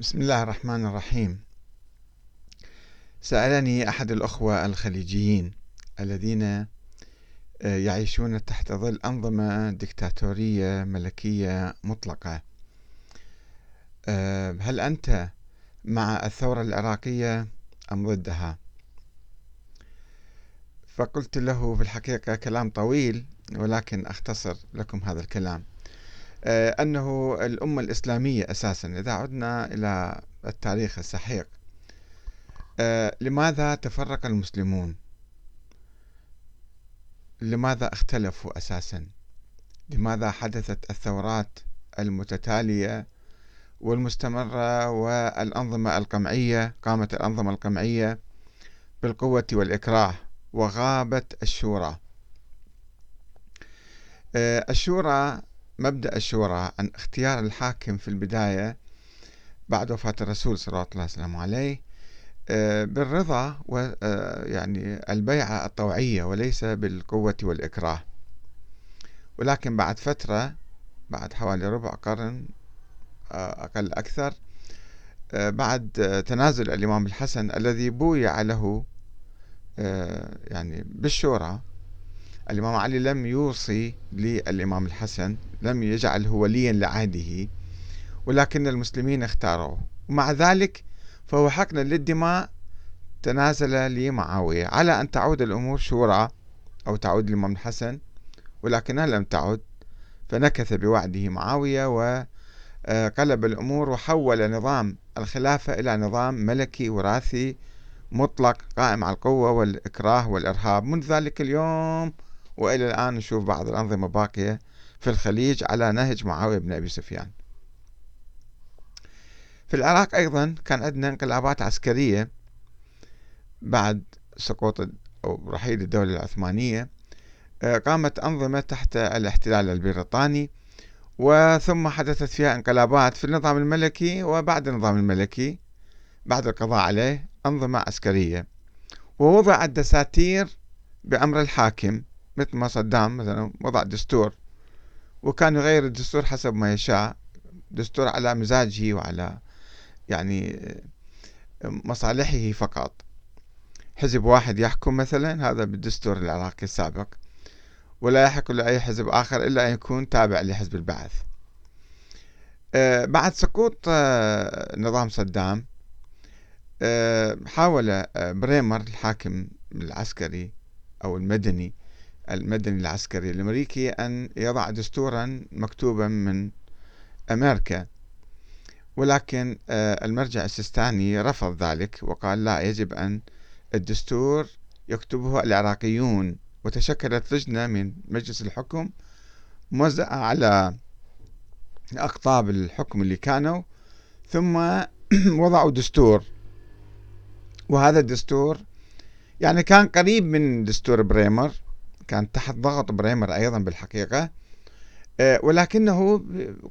بسم الله الرحمن الرحيم. سألني أحد الأخوة الخليجيين الذين آه، يعيشون تحت ظل أنظمة دكتاتورية ملكية مطلقة. آه، هل أنت مع الثورة العراقية أم ضدها؟ فقلت له في الحقيقة كلام طويل ولكن أختصر لكم هذا الكلام. أنه الأمة الإسلامية أساسا إذا عدنا إلى التاريخ السحيق آه، لماذا تفرق المسلمون؟ لماذا اختلفوا أساسا؟ لماذا حدثت الثورات المتتالية والمستمرة والأنظمة القمعية قامت الأنظمة القمعية بالقوة والإكراه وغابت الشورى؟ آه، الشورى مبدأ الشورى عن اختيار الحاكم في البداية بعد وفاة الرسول صلى الله عليه وسلم عليه آه، بالرضا ويعني آه، البيعة الطوعية وليس بالقوة والإكراه. ولكن بعد فترة بعد حوالي ربع قرن آه، أقل أكثر بعد تنازل الإمام الحسن الذي بويع له يعني بالشورى الإمام علي لم يوصي للإمام الحسن لم يجعله وليا لعهده ولكن المسلمين اختاروه. ومع ذلك فهو حقنا للدماء تنازل لمعاوية. على أن تعود الأمور شورى أو تعود للإمام الحسن ولكنها لم تعد فنكث بوعده معاوية وقلب الأمور وحول نظام الخلافة إلى نظام ملكي وراثي مطلق قائم على القوة والإكراه والإرهاب. منذ ذلك اليوم وإلى الآن نشوف بعض الأنظمة باقية في الخليج على نهج معاوية بن أبي سفيان. في العراق أيضا كان عندنا انقلابات عسكرية بعد سقوط أو رحيل الدولة العثمانية. آه، قامت أنظمة تحت الاحتلال البريطاني وثم حدثت فيها انقلابات في النظام الملكي وبعد النظام الملكي. بعد القضاء عليه أنظمة عسكرية. ووضعت دساتير بأمر الحاكم. مثل ما صدام مثلا وضع دستور وكان يغير الدستور حسب ما يشاء دستور على مزاجه وعلى يعني مصالحه فقط. حزب واحد يحكم مثلا هذا بالدستور العراقي السابق ولا يحق لأي حزب آخر إلا أن يكون تابع لحزب البعث. آه، بعد سقوط آه، نظام صدام آه، حاول بريمر الحاكم العسكري أو المدني المدني العسكري الأمريكي أن يضع دستورا مكتوبا من أمريكا. ولكن آه، المرجع السيستاني رفض ذلك وقال لا يجب أن الدستور يكتبه العراقيون. وتشكلت لجنة من مجلس الحكم موزعة على أقطاب الحكم اللي كانوا ثم وضعوا دستور. وهذا الدستور يعني كان قريب من دستور بريمر. كان تحت ضغط بريمر أيضا بالحقيقة. آه، ولكنه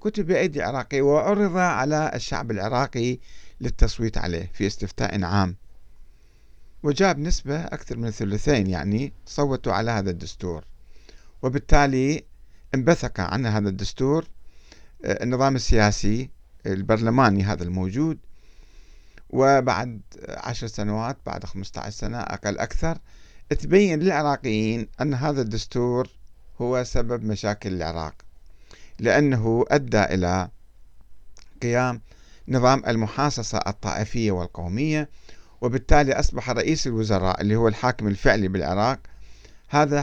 كتب بأيدي عراقي وعرض على الشعب العراقي للتصويت عليه في استفتاء عام. وجاب نسبة أكثر من ثلثين يعني صوتوا على هذا الدستور. وبالتالي انبثق عن هذا الدستور آه، النظام السياسي البرلماني هذا الموجود. وبعد عشر سنوات بعد 15 سنة أقل أكثر تبين للعراقيين أن هذا الدستور هو سبب مشاكل العراق لأنه أدى إلى قيام نظام المحاصصة الطائفية والقومية وبالتالي أصبح رئيس الوزراء اللي هو الحاكم الفعلي بالعراق هذا